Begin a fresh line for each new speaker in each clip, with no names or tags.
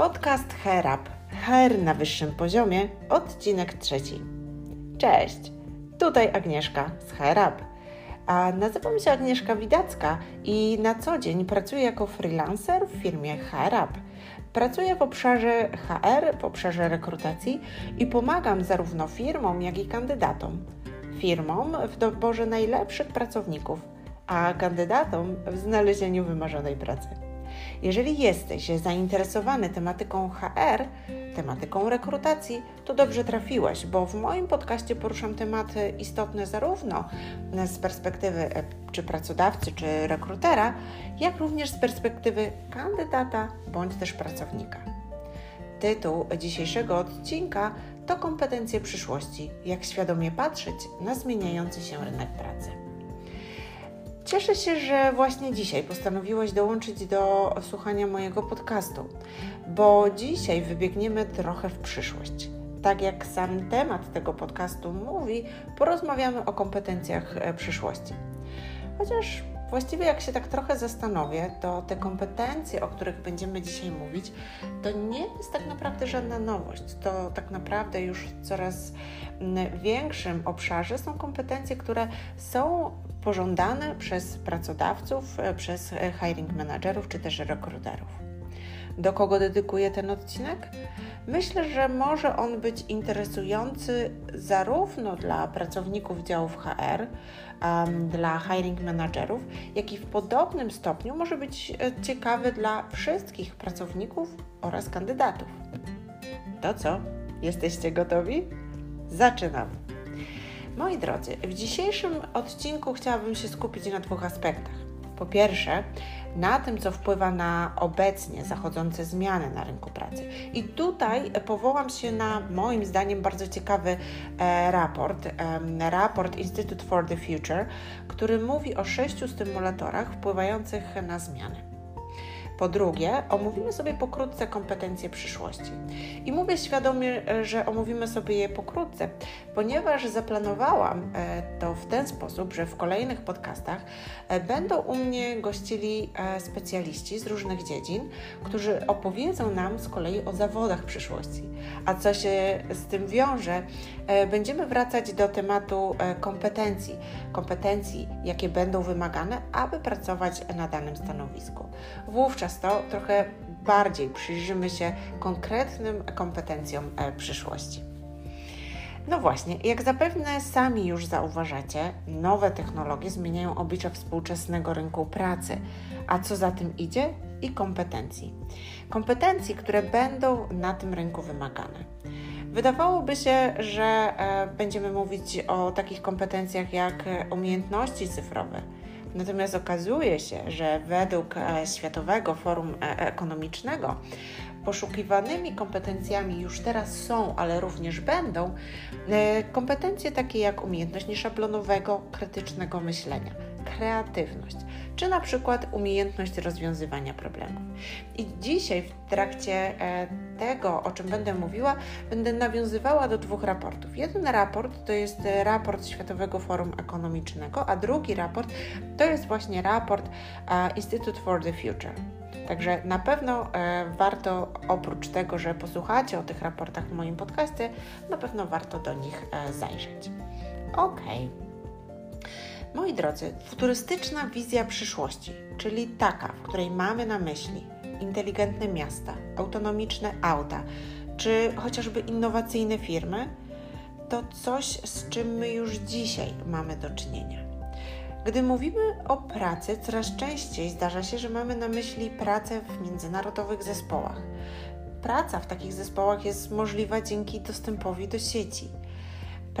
Podcast Herab, Her na wyższym poziomie, odcinek trzeci. Cześć, tutaj Agnieszka z Herab. A nazywam się Agnieszka Widacka i na co dzień pracuję jako freelancer w firmie Herab. Pracuję w obszarze HR, w obszarze rekrutacji i pomagam zarówno firmom, jak i kandydatom. Firmom w doborze najlepszych pracowników, a kandydatom w znalezieniu wymarzonej pracy. Jeżeli jesteś zainteresowany tematyką HR, tematyką rekrutacji, to dobrze trafiłeś, bo w moim podcaście poruszam tematy istotne zarówno z perspektywy e, czy pracodawcy, czy rekrutera, jak również z perspektywy kandydata bądź też pracownika. Tytuł dzisiejszego odcinka to kompetencje przyszłości, jak świadomie patrzeć na zmieniający się rynek pracy. Cieszę się, że właśnie dzisiaj postanowiłaś dołączyć do słuchania mojego podcastu, bo dzisiaj wybiegniemy trochę w przyszłość. Tak jak sam temat tego podcastu mówi, porozmawiamy o kompetencjach e, przyszłości. Chociaż Właściwie, jak się tak trochę zastanowię, to te kompetencje, o których będziemy dzisiaj mówić, to nie jest tak naprawdę żadna nowość. To tak naprawdę już w coraz mm, większym obszarze są kompetencje, które są pożądane przez pracodawców, e, przez e, hiring managerów czy też rekruterów. Do kogo dedykuję ten odcinek? Myślę, że może on być interesujący zarówno dla pracowników działów HR, um, dla hiring managerów, jak i w podobnym stopniu może być e, ciekawy dla wszystkich pracowników oraz kandydatów. To co? Jesteście gotowi? Zaczynam. Moi drodzy, w dzisiejszym odcinku chciałabym się skupić na dwóch aspektach. Po pierwsze, na tym, co wpływa na obecnie zachodzące zmiany na rynku pracy. I tutaj powołam się na moim zdaniem bardzo ciekawy e, raport, e, raport Institute for the Future, który mówi o sześciu stymulatorach wpływających na zmiany. Po drugie, omówimy sobie pokrótce kompetencje przyszłości. I mówię świadomie, że omówimy sobie je pokrótce, ponieważ zaplanowałam e, to w ten sposób, że w kolejnych podcastach e, będą u mnie gościli e, specjaliści z różnych dziedzin, którzy opowiedzą nam z kolei o zawodach przyszłości. A co się z tym wiąże, będziemy wracać do tematu kompetencji. Kompetencji, jakie będą wymagane, aby pracować na danym stanowisku. Wówczas to trochę bardziej przyjrzymy się konkretnym kompetencjom e, przyszłości. No właśnie, jak zapewne sami już zauważacie, nowe technologie zmieniają oblicza współczesnego rynku pracy, a co za tym idzie i kompetencji. Kompetencji, które będą na tym rynku wymagane. Wydawałoby się, że e, będziemy mówić o takich kompetencjach jak umiejętności cyfrowe. Natomiast okazuje się, że według e, Światowego Forum e, Ekonomicznego poszukiwanymi kompetencjami już teraz są, ale również będą e, kompetencje takie jak umiejętność nieszablonowego, krytycznego myślenia, kreatywność, czy na przykład umiejętność rozwiązywania problemów. I dzisiaj w trakcie e, tego, o czym będę mówiła, będę nawiązywała do dwóch raportów. Jeden raport to jest raport Światowego Forum Ekonomicznego, a drugi raport to jest właśnie raport Institute for the Future. Także na pewno e, warto, oprócz tego, że posłuchacie o tych raportach w moim podcaście, na pewno warto do nich e, zajrzeć. Ok. Moi drodzy, futurystyczna wizja przyszłości, czyli taka, w której mamy na myśli inteligentne miasta, autonomiczne auta, czy chociażby innowacyjne firmy, to coś, z czym my już dzisiaj mamy do czynienia. Gdy mówimy o pracy, coraz częściej zdarza się, że mamy na myśli pracę w międzynarodowych zespołach. Praca w takich zespołach jest możliwa dzięki dostępowi do sieci.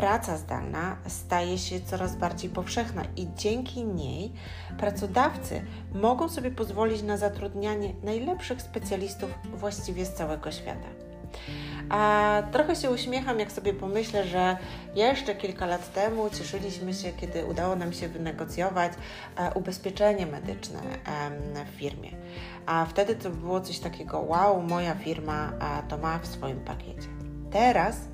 Praca zdalna staje się coraz bardziej powszechna i dzięki niej pracodawcy mogą sobie pozwolić na zatrudnianie najlepszych specjalistów właściwie z całego świata. A trochę się uśmiecham, jak sobie pomyślę, że jeszcze kilka lat temu cieszyliśmy się, kiedy udało nam się wynegocjować e, ubezpieczenie medyczne w firmie. A wtedy to było coś takiego: wow, moja firma e, to ma w swoim pakiecie. Teraz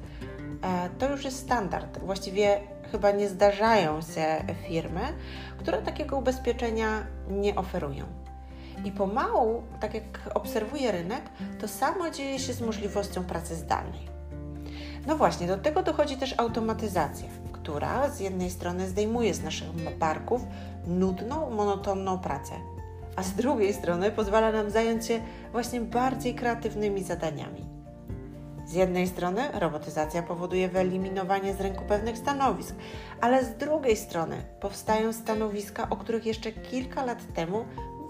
to już jest standard. Właściwie chyba nie zdarzają się firmy, które takiego ubezpieczenia nie oferują. I pomału, tak jak obserwuję rynek, to samo dzieje się z możliwością pracy zdalnej. No właśnie, do tego dochodzi też automatyzacja, która z jednej strony zdejmuje z naszych barków nudną, monotonną pracę, a z drugiej strony pozwala nam zająć się właśnie bardziej kreatywnymi zadaniami. Z jednej strony robotyzacja powoduje wyeliminowanie z rynku pewnych stanowisk, ale z drugiej strony powstają stanowiska, o których jeszcze kilka lat temu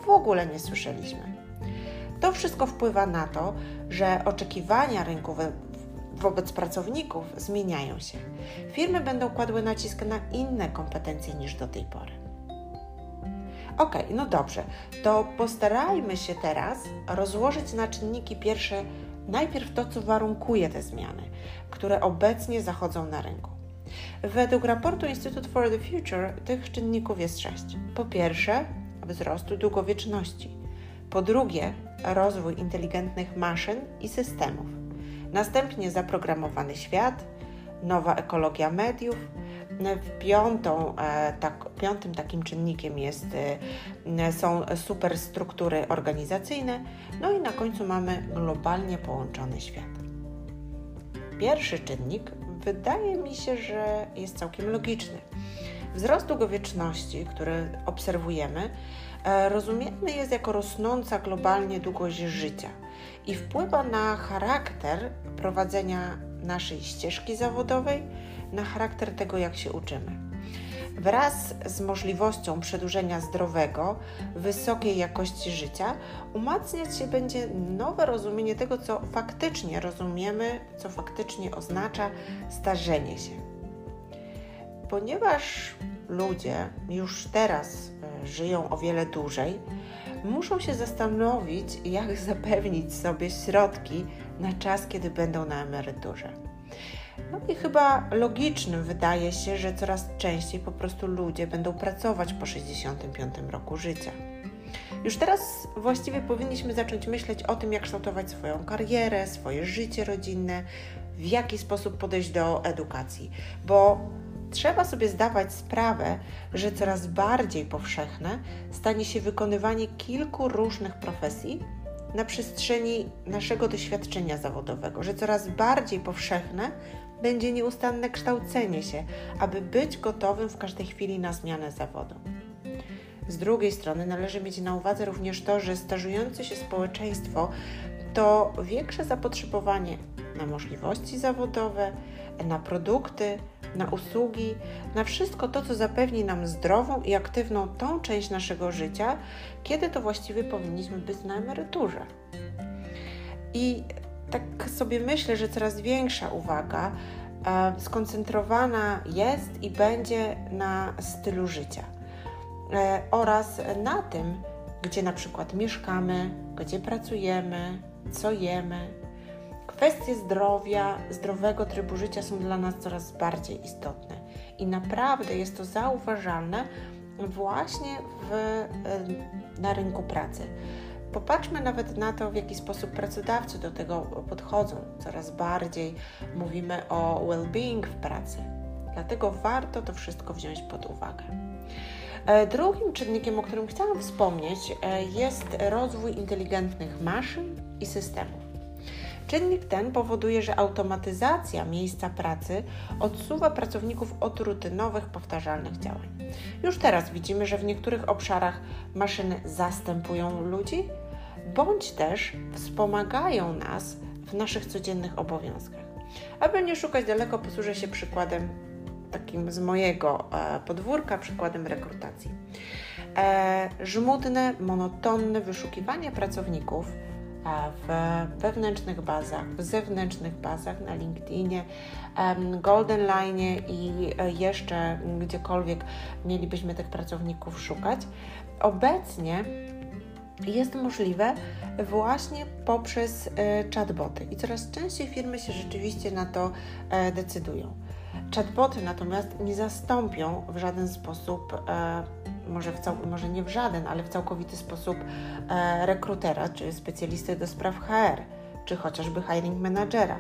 w ogóle nie słyszeliśmy. To wszystko wpływa na to, że oczekiwania rynku wobec pracowników zmieniają się. Firmy będą kładły nacisk na inne kompetencje niż do tej pory. Ok, no dobrze, to postarajmy się teraz rozłożyć na czynniki pierwsze najpierw to, co warunkuje te zmiany, które obecnie zachodzą na rynku. Według raportu Institute for the Future tych czynników jest sześć. Po pierwsze, wzrostu długowieczności. Po drugie, rozwój inteligentnych maszyn i systemów. Następnie zaprogramowany świat, nowa ekologia mediów, piątą, e, tak, piątym takim czynnikiem jest, e, są superstruktury organizacyjne, no i na końcu mamy globalnie połączony świat. Pierwszy czynnik wydaje mi się, że jest całkiem logiczny. Wzrost długowieczności, który obserwujemy, e, rozumiany jest jako rosnąca globalnie długość życia i wpływa na charakter prowadzenia naszej ścieżki zawodowej, na charakter tego, jak się uczymy. Wraz z możliwością przedłużenia zdrowego, wysokiej jakości życia, umacniać się będzie nowe rozumienie tego, co faktycznie rozumiemy, co faktycznie oznacza starzenie się. Ponieważ ludzie już teraz e, żyją o wiele dłużej, muszą się zastanowić, jak zapewnić sobie środki na czas, kiedy będą na emeryturze. No i chyba logicznym wydaje się, że coraz częściej po prostu ludzie będą pracować po 65 roku życia. Już teraz właściwie powinniśmy zacząć myśleć o tym, jak kształtować swoją karierę, swoje życie rodzinne, w jaki sposób podejść do edukacji, bo trzeba sobie zdawać sprawę, że coraz bardziej powszechne stanie się wykonywanie kilku różnych profesji na przestrzeni naszego doświadczenia zawodowego, że coraz bardziej powszechne będzie nieustanne kształcenie się, aby być gotowym w każdej chwili na zmianę zawodu. Z drugiej strony należy mieć na uwadze również to, że starzejące się społeczeństwo to większe zapotrzebowanie na możliwości zawodowe, na produkty, na usługi, na wszystko to, co zapewni nam zdrową i aktywną tą część naszego życia, kiedy to właściwie powinniśmy być na emeryturze. I tak sobie myślę, że coraz większa uwaga e, skoncentrowana jest i będzie na stylu życia e, oraz na tym, gdzie na przykład mieszkamy, gdzie pracujemy, co jemy. Kwestie zdrowia, zdrowego trybu życia są dla nas coraz bardziej istotne i naprawdę jest to zauważalne właśnie w, e, na rynku pracy. Popatrzmy nawet na to, w jaki sposób pracodawcy do tego podchodzą. Coraz bardziej mówimy o well-being w pracy. Dlatego warto to wszystko wziąć pod uwagę. E, drugim czynnikiem, o którym chciałam wspomnieć, e, jest rozwój inteligentnych maszyn i systemów. Czynnik ten powoduje, że automatyzacja miejsca pracy odsuwa pracowników od rutynowych, powtarzalnych działań. Już teraz widzimy, że w niektórych obszarach maszyny zastępują ludzi, bądź też wspomagają nas w naszych codziennych obowiązkach. Aby nie szukać daleko, posłużę się przykładem takim z mojego e, podwórka, przykładem rekrutacji. E, żmudne, monotonne wyszukiwanie pracowników w wewnętrznych bazach, w zewnętrznych bazach, na LinkedInie, Golden Line i e, jeszcze gdziekolwiek mielibyśmy tych pracowników szukać. Obecnie jest możliwe właśnie poprzez e, chatboty i coraz częściej firmy się rzeczywiście na to e, decydują. Chatboty natomiast nie zastąpią w żaden sposób może, w cał- może nie w żaden, ale w całkowity sposób e, rekrutera, czy specjalisty do spraw HR, czy chociażby hiring managera.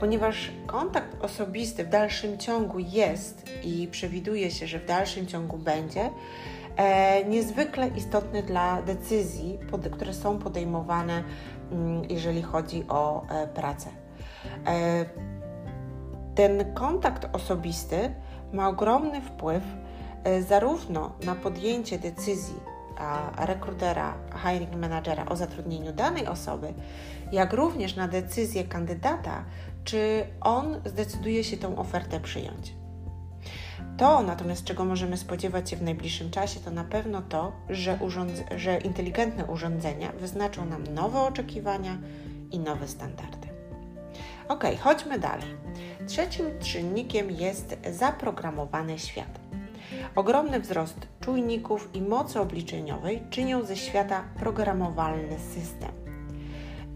Ponieważ kontakt osobisty w dalszym ciągu jest i przewiduje się, że w dalszym ciągu będzie, e, niezwykle istotny dla decyzji, które są podejmowane, mm, jeżeli chodzi o e, pracę. E, ten kontakt osobisty ma ogromny wpływ e, zarówno na podjęcie decyzji rekrutera, hiring managera o zatrudnieniu danej osoby, jak również na decyzję kandydata, czy on zdecyduje się tą ofertę przyjąć. To natomiast, czego możemy spodziewać się w najbliższym czasie, to na pewno to, że, że inteligentne urządzenia wyznaczą nam nowe oczekiwania i nowe standardy. Ok, chodźmy dalej. Trzecim czynnikiem jest zaprogramowany świat. Ogromny wzrost czujników i mocy obliczeniowej czynią ze świata programowalny system.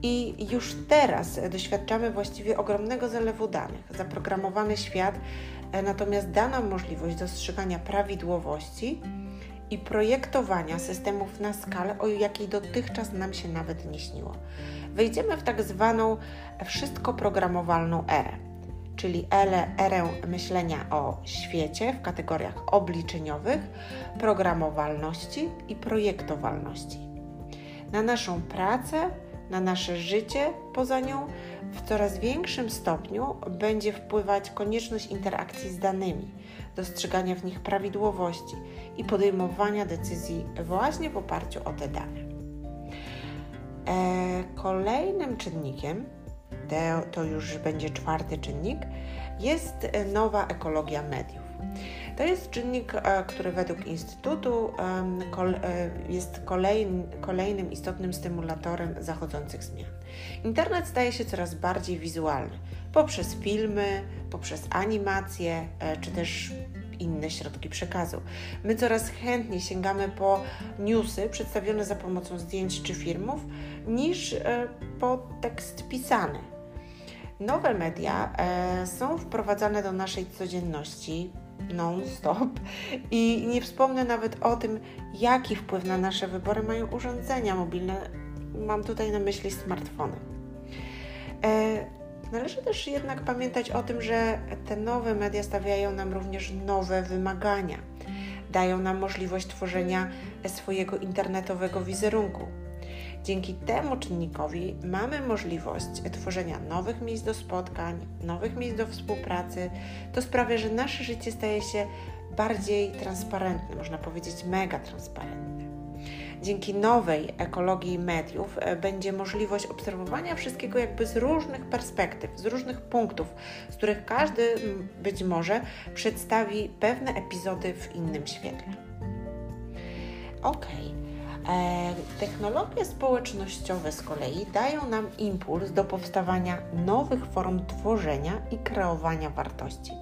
I już teraz doświadczamy właściwie ogromnego zalewu danych. Zaprogramowany świat natomiast da nam możliwość dostrzegania prawidłowości i projektowania systemów na skalę, o jakiej dotychczas nam się nawet nie śniło. Wejdziemy w tak zwaną wszystko programowalną erę czyli erę myślenia o świecie w kategoriach obliczeniowych, programowalności i projektowalności. Na naszą pracę, na nasze życie poza nią w coraz większym stopniu będzie wpływać konieczność interakcji z danymi, dostrzegania w nich prawidłowości i podejmowania decyzji właśnie w oparciu o te dane. E, kolejnym czynnikiem to już będzie czwarty czynnik, jest nowa ekologia mediów. To jest czynnik, e, który według Instytutu e, jest kolejnym istotnym stymulatorem zachodzących zmian. Internet staje się coraz bardziej wizualny poprzez filmy, poprzez animacje e, czy też inne środki przekazu. My coraz chętniej sięgamy po newsy przedstawione za pomocą zdjęć czy filmów niż po tekst pisany. Nowe media e, są wprowadzane do naszej codzienności non-stop i nie wspomnę nawet o tym, jaki wpływ na nasze wybory mają urządzenia mobilne. Mam tutaj na myśli smartfony. E, należy też jednak pamiętać o tym, że te nowe media stawiają nam również nowe wymagania. Dają nam możliwość tworzenia swojego internetowego wizerunku, Dzięki temu czynnikowi mamy możliwość tworzenia nowych miejsc do spotkań, nowych miejsc do współpracy. To sprawia, że nasze życie staje się bardziej transparentne, można powiedzieć mega transparentne. Dzięki nowej ekologii mediów e, będzie możliwość obserwowania wszystkiego jakby z różnych perspektyw, z różnych punktów, z których każdy być może przedstawi pewne epizody w innym świetle. Okay. E, technologie społecznościowe z kolei dają nam impuls do powstawania nowych form tworzenia i kreowania wartości.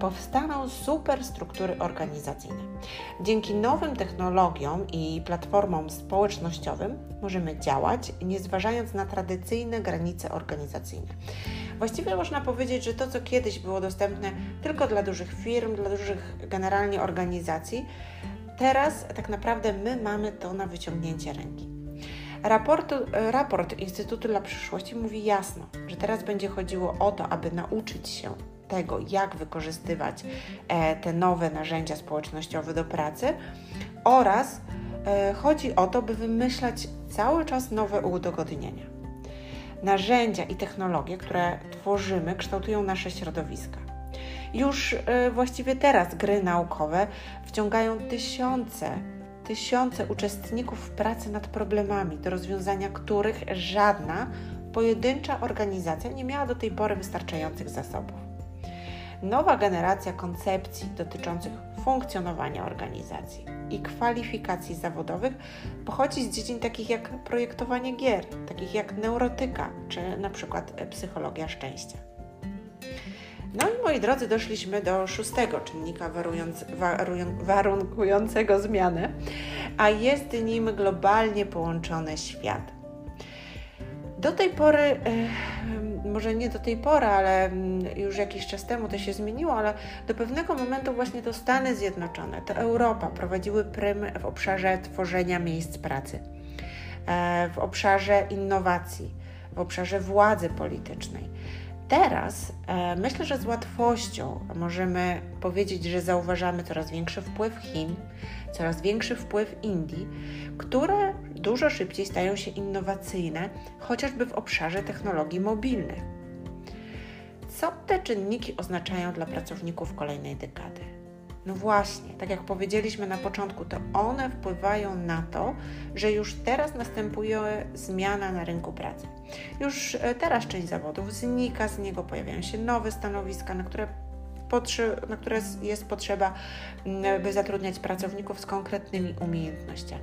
Powstaną superstruktury organizacyjne. Dzięki nowym technologiom i platformom społecznościowym możemy działać, nie zważając na tradycyjne granice organizacyjne. Właściwie można powiedzieć, że to, co kiedyś było dostępne tylko dla dużych firm, dla dużych generalnie organizacji, Teraz tak naprawdę my mamy to na wyciągnięcie ręki. Raportu, raport Instytutu dla Przyszłości mówi jasno, że teraz będzie chodziło o to, aby nauczyć się tego, jak wykorzystywać e, te nowe narzędzia społecznościowe do pracy oraz e, chodzi o to, by wymyślać cały czas nowe udogodnienia. Narzędzia i technologie, które tworzymy, kształtują nasze środowiska. Już e, właściwie teraz gry naukowe wciągają tysiące, tysiące uczestników w pracy nad problemami, do rozwiązania których żadna pojedyncza organizacja nie miała do tej pory wystarczających zasobów. Nowa generacja koncepcji dotyczących funkcjonowania organizacji i kwalifikacji zawodowych pochodzi z dziedzin takich jak projektowanie gier, takich jak neurotyka czy na przykład psychologia szczęścia. No i moi drodzy, doszliśmy do szóstego czynnika warunkującego zmianę, a jest nim globalnie połączony świat. Do tej pory, może nie do tej pory, ale mm, już jakiś czas temu to się zmieniło, ale do pewnego momentu właśnie to Stany Zjednoczone, to Europa prowadziły prym w obszarze tworzenia miejsc pracy, e, w obszarze innowacji, w obszarze władzy politycznej Teraz e, myślę, że z łatwością możemy powiedzieć, że zauważamy coraz większy wpływ Chin, coraz większy wpływ Indii, które dużo szybciej stają się innowacyjne, chociażby w obszarze technologii mobilnych. Co te czynniki oznaczają dla pracowników kolejnej dekady? No właśnie, tak jak powiedzieliśmy na początku, to one wpływają na to, że już teraz następuje zmiana na rynku pracy. Już e, teraz część zawodów znika z niego, pojawiają się nowe stanowiska, na które na które jest potrzeba, mm, by zatrudniać pracowników z konkretnymi umiejętnościami.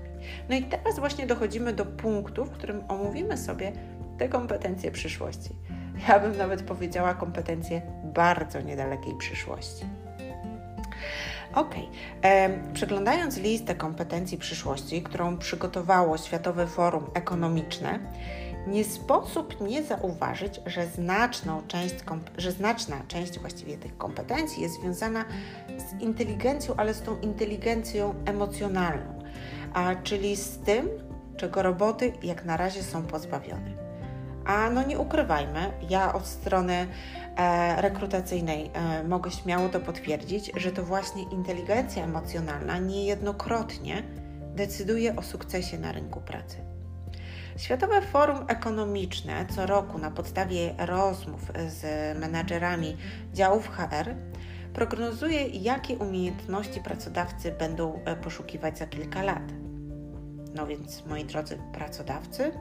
No i teraz właśnie dochodzimy do punktu, w którym omówimy sobie te kompetencje przyszłości. Ja bym nawet powiedziała kompetencje bardzo niedalekiej przyszłości. Ok, przeglądając listę kompetencji przyszłości, którą przygotowało Światowe Forum Ekonomiczne, nie sposób nie zauważyć, że, znaczną część, że znaczna część właściwie tych kompetencji jest związana z inteligencją, ale z tą inteligencją emocjonalną, a czyli z tym, czego roboty jak na razie są pozbawione. A no nie ukrywajmy, ja od strony rekrutacyjnej e, mogę śmiało to potwierdzić, że to właśnie inteligencja emocjonalna niejednokrotnie decyduje o sukcesie na rynku pracy. Światowe Forum Ekonomiczne co roku na podstawie rozmów z menadżerami działów HR prognozuje, jakie umiejętności pracodawcy będą e, poszukiwać za kilka lat. No więc, moi drodzy pracodawcy,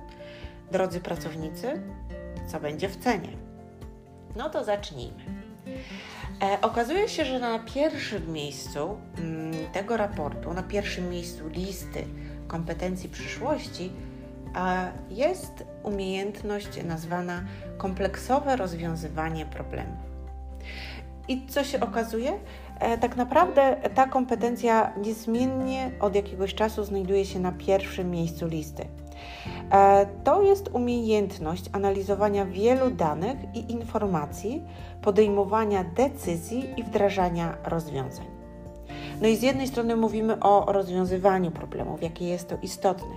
Drodzy pracownicy, co będzie w cenie? No to zacznijmy. E, okazuje się, że na pierwszym miejscu mm, tego raportu, na pierwszym miejscu listy kompetencji przyszłości jest umiejętność nazwana kompleksowe rozwiązywanie problemów. I co się okazuje? E, tak naprawdę ta kompetencja niezmiennie od jakiegoś czasu znajduje się na pierwszym miejscu listy. E, to jest umiejętność analizowania wielu danych i informacji, podejmowania decyzji i wdrażania rozwiązań. No i z jednej strony mówimy o rozwiązywaniu problemów, jakie jest to istotne,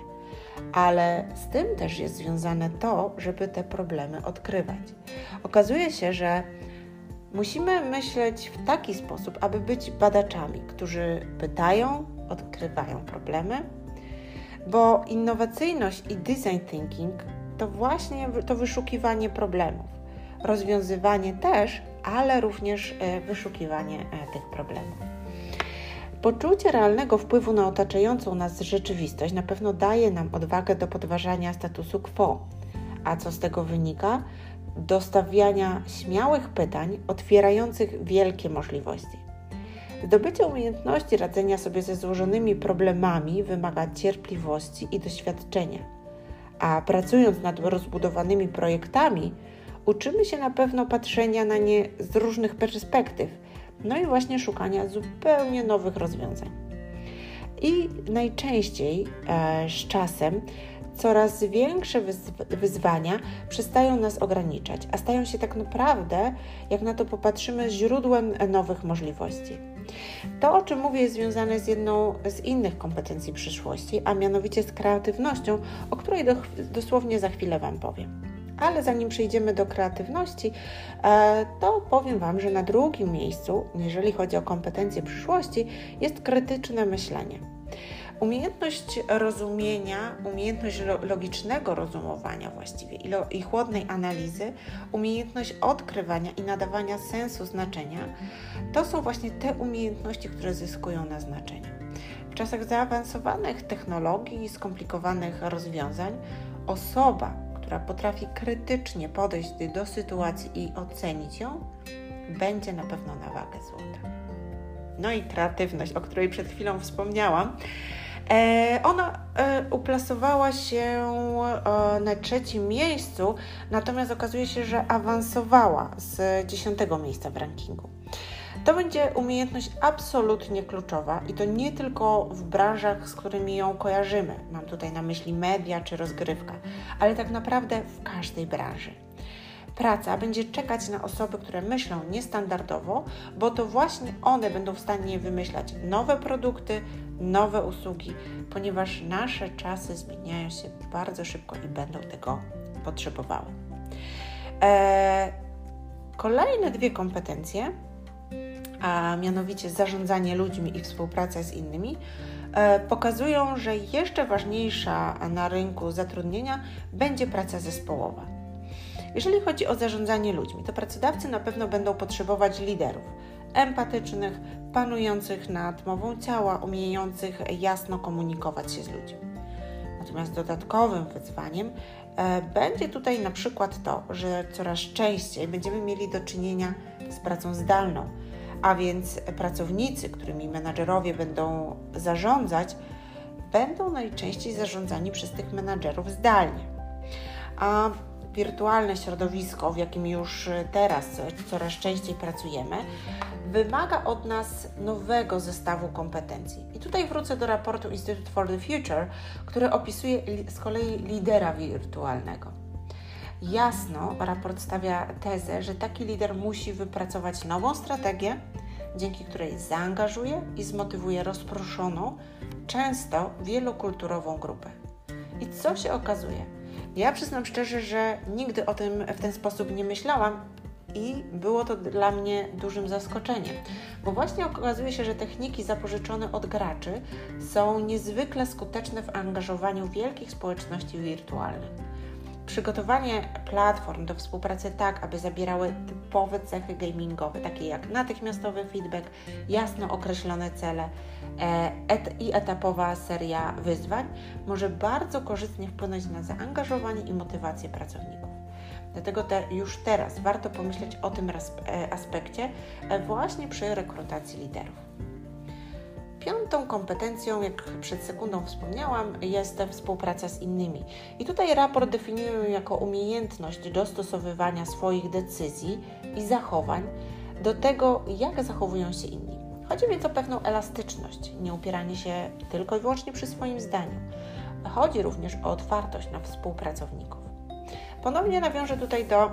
ale z tym też jest związane to, żeby te problemy odkrywać. Okazuje się, że musimy myśleć w taki sposób, aby być badaczami, którzy pytają, odkrywają problemy bo innowacyjność i design thinking to właśnie to wyszukiwanie problemów, rozwiązywanie też, ale również e, wyszukiwanie e, tych problemów. Poczucie realnego wpływu na otaczającą nas rzeczywistość na pewno daje nam odwagę do podważania statusu quo. A co z tego wynika? Dostawiania śmiałych pytań otwierających wielkie możliwości. Zdobycie umiejętności radzenia sobie ze złożonymi problemami wymaga cierpliwości i doświadczenia. A pracując nad rozbudowanymi projektami, uczymy się na pewno patrzenia na nie z różnych perspektyw, no i właśnie szukania zupełnie nowych rozwiązań. I najczęściej e, z czasem coraz większe wyzwania przestają nas ograniczać, a stają się tak naprawdę, jak na to popatrzymy, źródłem nowych możliwości. To, o czym mówię, jest związane z jedną z innych kompetencji przyszłości, a mianowicie z kreatywnością, o której do, dosłownie za chwilę Wam powiem. Ale zanim przejdziemy do kreatywności, e, to powiem Wam, że na drugim miejscu, jeżeli chodzi o kompetencje przyszłości, jest krytyczne myślenie. Umiejętność rozumienia, umiejętność logicznego rozumowania właściwie i chłodnej analizy, umiejętność odkrywania i nadawania sensu znaczenia, to są właśnie te umiejętności, które zyskują na znaczeniu. W czasach zaawansowanych technologii i skomplikowanych rozwiązań, osoba, która potrafi krytycznie podejść do sytuacji i ocenić ją, będzie na pewno na wagę złota. No i kreatywność, o której przed chwilą wspomniałam. E, ona e, uplasowała się e, na trzecim miejscu, natomiast okazuje się, że awansowała z dziesiątego miejsca w rankingu. To będzie umiejętność absolutnie kluczowa i to nie tylko w branżach, z którymi ją kojarzymy. Mam tutaj na myśli media czy rozgrywka, ale tak naprawdę w każdej branży praca będzie czekać na osoby, które myślą niestandardowo, bo to właśnie one będą w stanie wymyślać nowe produkty, nowe usługi, ponieważ nasze czasy zmieniają się bardzo szybko i będą tego potrzebowały. Eee, Kolejne dwie kompetencje, a mianowicie zarządzanie ludźmi i współpraca z innymi, e, pokazują, że jeszcze ważniejsza na rynku zatrudnienia będzie praca zespołowa. Jeżeli chodzi o zarządzanie ludźmi, to pracodawcy na pewno będą potrzebować liderów empatycznych, panujących nad mową ciała, umiejących jasno komunikować się z ludźmi. Natomiast dodatkowym wyzwaniem e, będzie tutaj na przykład to, że coraz częściej będziemy mieli do czynienia z pracą zdalną, a więc pracownicy, którymi menadżerowie będą zarządzać, będą najczęściej zarządzani przez tych menadżerów zdalnie. A wirtualne środowisko, w jakim już teraz coraz częściej pracujemy, wymaga od nas nowego zestawu kompetencji. I tutaj wrócę do raportu Institute for the Future, który opisuje z kolei lidera wirtualnego. Jasno, raport stawia tezę, że taki lider musi wypracować nową strategię, dzięki której zaangażuje i zmotywuje rozproszoną, często wielokulturową grupę. I co się okazuje? Ja przyznam szczerze, że nigdy o tym w ten sposób nie myślałam i było to dla mnie dużym zaskoczeniem, bo właśnie okazuje się, że techniki zapożyczone od graczy są niezwykle skuteczne w angażowaniu wielkich społeczności wirtualnych. Przygotowanie platform do współpracy tak, aby zabierały typowe cechy gamingowe, takie jak natychmiastowy feedback, jasno określone cele e, et i etapowa seria wyzwań, może bardzo korzystnie wpłynąć na zaangażowanie i motywację pracowników. Dlatego te, już teraz warto pomyśleć o tym e, aspekcie e, właśnie przy rekrutacji liderów. Piątą kompetencją, jak przed sekundą wspomniałam, jest współpraca z innymi. I tutaj raport definiuje ją jako umiejętność dostosowywania swoich decyzji i zachowań do tego, jak zachowują się inni. Chodzi więc o pewną elastyczność, nie upieranie się tylko i wyłącznie przy swoim zdaniu. Chodzi również o otwartość na współpracowników. Ponownie nawiążę tutaj do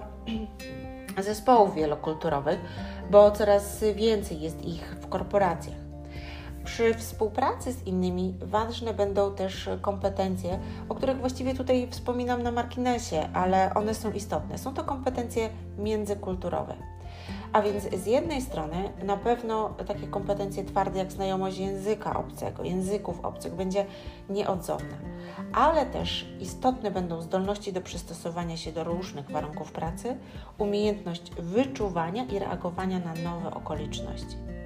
zespołów wielokulturowych, bo coraz więcej jest ich w korporacjach. Przy współpracy z innymi ważne będą też kompetencje, o których właściwie tutaj wspominam na marginesie, ale one są istotne. Są to kompetencje międzykulturowe. A więc z jednej strony na pewno takie kompetencje twarde jak znajomość języka obcego, języków obcych będzie nieodzowna, ale też istotne będą zdolności do przystosowania się do różnych warunków pracy, umiejętność wyczuwania i reagowania na nowe okoliczności.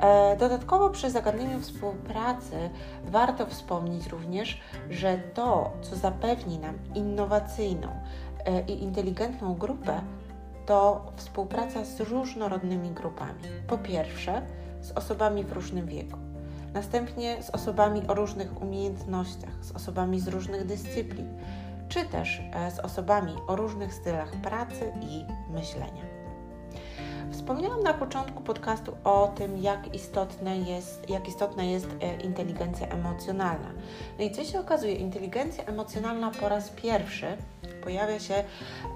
E, dodatkowo przy zagadnieniu współpracy warto wspomnieć również, że to, co zapewni nam innowacyjną e, i inteligentną grupę, to współpraca z różnorodnymi grupami. Po pierwsze, z osobami w różnym wieku, następnie z osobami o różnych umiejętnościach, z osobami z różnych dyscyplin, czy też e, z osobami o różnych stylach pracy i myślenia. Wspomniałam na początku podcastu o tym, jak, istotne jest, jak istotna jest e, inteligencja emocjonalna. No i co się okazuje? Inteligencja emocjonalna po raz pierwszy pojawia się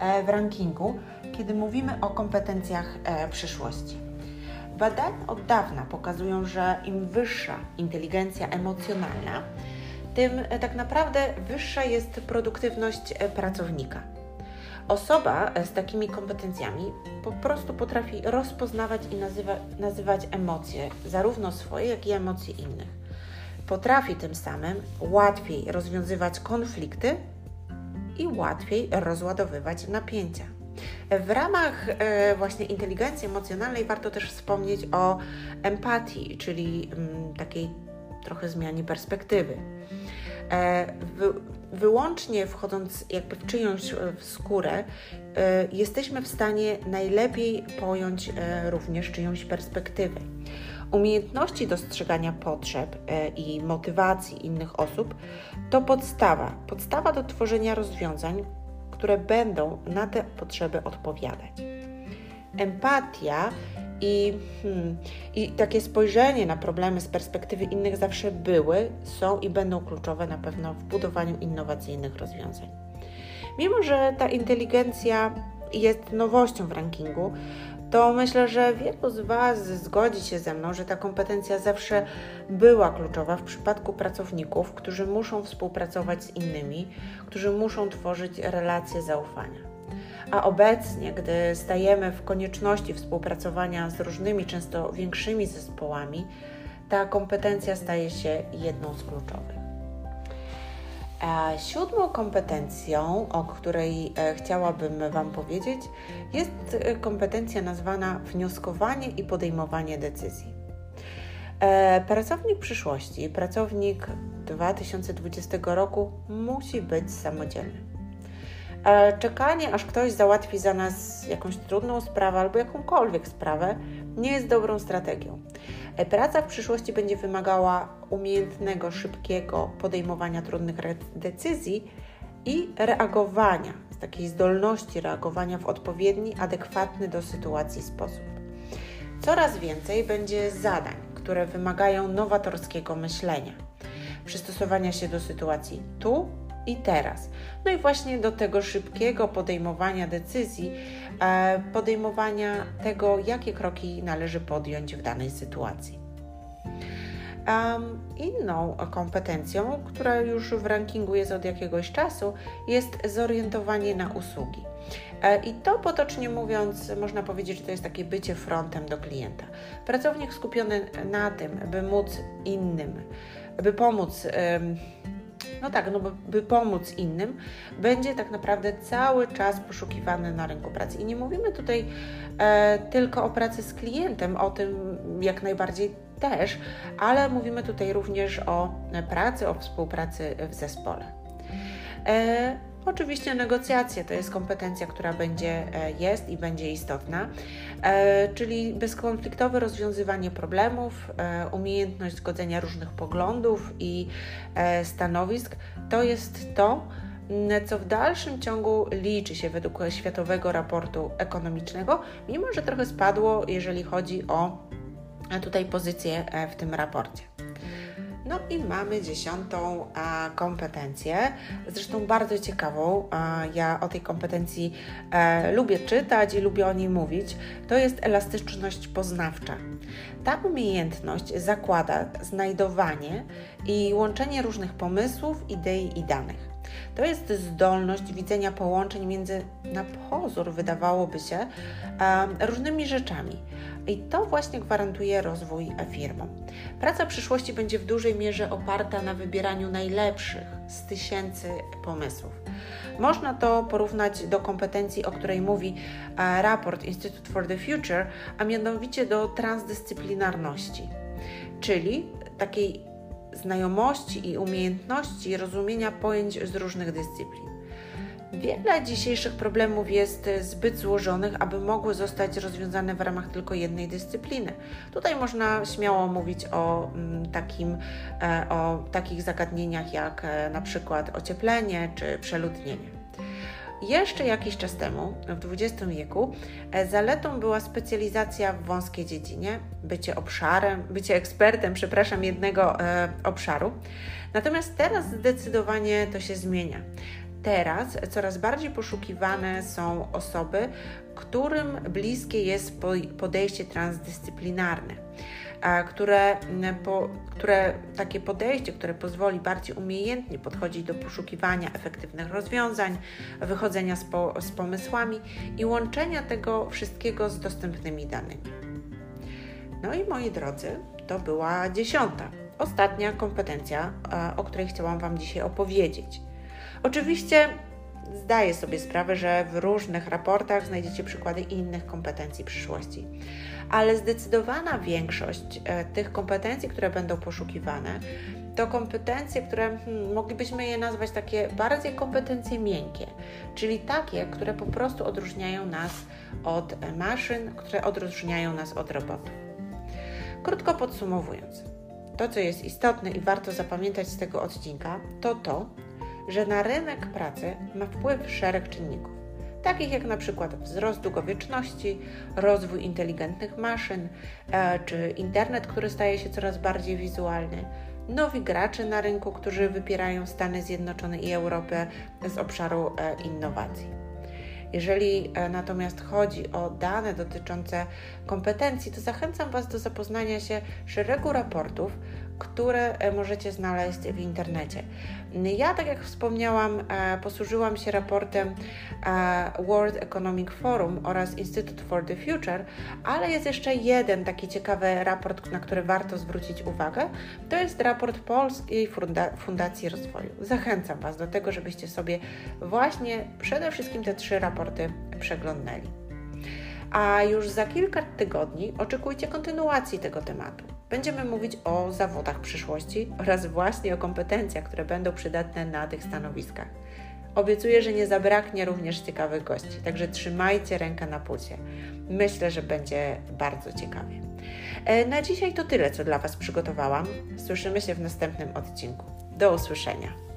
e, w rankingu, kiedy mówimy o kompetencjach e, przyszłości. Badania od dawna pokazują, że im wyższa inteligencja emocjonalna, tym tak naprawdę wyższa jest produktywność pracownika. Osoba z takimi kompetencjami po prostu potrafi rozpoznawać i nazywa, nazywać emocje, zarówno swoje, jak i emocje innych. Potrafi tym samym łatwiej rozwiązywać konflikty i łatwiej rozładowywać napięcia. W ramach e, właśnie inteligencji emocjonalnej warto też wspomnieć o empatii, czyli mm, takiej trochę zmianie perspektywy. E, wyłącznie wchodząc jakby w czyjąś e, w skórę, e, jesteśmy w stanie najlepiej pojąć również czyjąś perspektywę. Umiejętności dostrzegania potrzeb i motywacji innych osób to podstawa, podstawa do tworzenia rozwiązań, które będą na te potrzeby odpowiadać. Empatia i, hmm, I takie spojrzenie na problemy z perspektywy innych zawsze były, są i będą kluczowe na pewno w budowaniu innowacyjnych rozwiązań. Mimo, że ta inteligencja jest nowością w rankingu, to myślę, że wielu z Was zgodzi się ze mną, że ta kompetencja zawsze była kluczowa w przypadku pracowników, którzy muszą współpracować z innymi, którzy muszą tworzyć relacje zaufania. A obecnie, gdy stajemy w konieczności współpracowania z różnymi, często większymi zespołami, ta kompetencja staje się jedną z kluczowych. Siódmą kompetencją, o której e, chciałabym Wam powiedzieć, jest e, kompetencja nazwana wnioskowanie i podejmowanie decyzji. E, pracownik przyszłości, pracownik 2020 roku musi być samodzielny. Czekanie, aż ktoś załatwi za nas jakąś trudną sprawę albo jakąkolwiek sprawę, nie jest dobrą strategią. E, praca w przyszłości będzie wymagała umiejętnego, szybkiego podejmowania trudnych decyzji i reagowania, takiej zdolności reagowania w odpowiedni, adekwatny do sytuacji sposób. Coraz więcej będzie zadań, które wymagają nowatorskiego myślenia, przystosowania się do sytuacji tu i teraz. No i właśnie do tego szybkiego podejmowania decyzji, e, podejmowania tego, jakie kroki należy podjąć w danej sytuacji. Um, inną kompetencją, która już w rankingu jest od jakiegoś czasu, jest zorientowanie na usługi. E, I to potocznie mówiąc, można powiedzieć, że to jest takie bycie frontem do klienta. Pracownik skupiony na tym, by móc innym, by pomóc. Um, no tak, no by pomóc innym, będzie tak naprawdę cały czas poszukiwany na rynku pracy. I nie mówimy tutaj e, tylko o pracy z klientem, o tym jak najbardziej też, ale mówimy tutaj również o pracy, o współpracy w zespole. E, Oczywiście negocjacje to jest kompetencja, która będzie, e, jest i będzie istotna, e, czyli bezkonfliktowe rozwiązywanie problemów, e, umiejętność zgodzenia różnych poglądów i stanowisk to jest to, co w dalszym ciągu liczy się według Światowego Raportu Ekonomicznego, mimo że trochę spadło, jeżeli chodzi o tutaj pozycję w tym raporcie. No i mamy dziesiątą a, kompetencję, zresztą bardzo ciekawą. A, ja o tej kompetencji e, lubię czytać i lubię o niej mówić. To jest elastyczność poznawcza. Ta umiejętność zakłada znajdowanie i łączenie różnych pomysłów, idei i danych. To jest zdolność widzenia połączeń między, na pozór wydawałoby się, różnymi rzeczami. I to właśnie gwarantuje rozwój firmom. Praca przyszłości będzie w dużej mierze oparta na wybieraniu najlepszych z tysięcy pomysłów. Można to porównać do kompetencji, o której mówi raport Institute for the Future, a mianowicie do transdyscyplinarności, czyli takiej znajomości i umiejętności rozumienia pojęć z różnych dyscyplin. Wiele dzisiejszych problemów jest zbyt złożonych, aby mogły zostać rozwiązane w ramach tylko jednej dyscypliny. Tutaj można śmiało mówić o, mm, takim, e, o takich zagadnieniach jak e, na przykład ocieplenie czy przeludnienie. Jeszcze jakiś czas temu, w XX wieku, e, zaletą była specjalizacja w wąskiej dziedzinie, bycie obszarem, bycie ekspertem, przepraszam, jednego e, obszaru. Natomiast teraz zdecydowanie to się zmienia. Teraz coraz bardziej poszukiwane są osoby, którym bliskie jest podejście transdyscyplinarne które, po, które takie podejście, które pozwoli bardziej umiejętnie podchodzić do poszukiwania efektywnych rozwiązań, wychodzenia z, po, z pomysłami i łączenia tego wszystkiego z dostępnymi danymi. No i moi drodzy, to była dziesiąta, ostatnia kompetencja, o której chciałam Wam dzisiaj opowiedzieć. Oczywiście zdaję sobie sprawę, że w różnych raportach znajdziecie przykłady innych kompetencji przyszłości ale zdecydowana większość e, tych kompetencji, które będą poszukiwane, to kompetencje, które hmm, moglibyśmy je nazwać takie bardziej kompetencje miękkie, czyli takie, które po prostu odróżniają nas od maszyn, które odróżniają nas od robotów. Krótko podsumowując, to co jest istotne i warto zapamiętać z tego odcinka, to to, że na rynek pracy ma wpływ szereg czynników takich jak na przykład wzrost długowieczności, rozwój inteligentnych maszyn, e, czy internet, który staje się coraz bardziej wizualny, nowi gracze na rynku, którzy wypierają Stany Zjednoczone i Europę z obszaru e, innowacji. Jeżeli e, natomiast chodzi o dane dotyczące kompetencji, to zachęcam Was do zapoznania się szeregu raportów, które e, możecie znaleźć w internecie. Ja, tak jak wspomniałam, e, posłużyłam się raportem World Economic Forum oraz Institute for the Future, ale jest jeszcze jeden taki ciekawy raport, na który warto zwrócić uwagę. To jest raport Polskiej Fundacji Rozwoju. Zachęcam Was do tego, żebyście sobie właśnie przede wszystkim te trzy raporty przeglądnęli. A już za kilka tygodni oczekujcie kontynuacji tego tematu. Będziemy mówić o zawodach przyszłości oraz właśnie o kompetencjach, które będą przydatne na tych stanowiskach. Obiecuję, że nie zabraknie również ciekawych gości, także trzymajcie rękę na pulsie. Myślę, że będzie bardzo ciekawie. E, na dzisiaj to tyle, co dla Was przygotowałam. Słyszymy się w następnym odcinku. Do usłyszenia.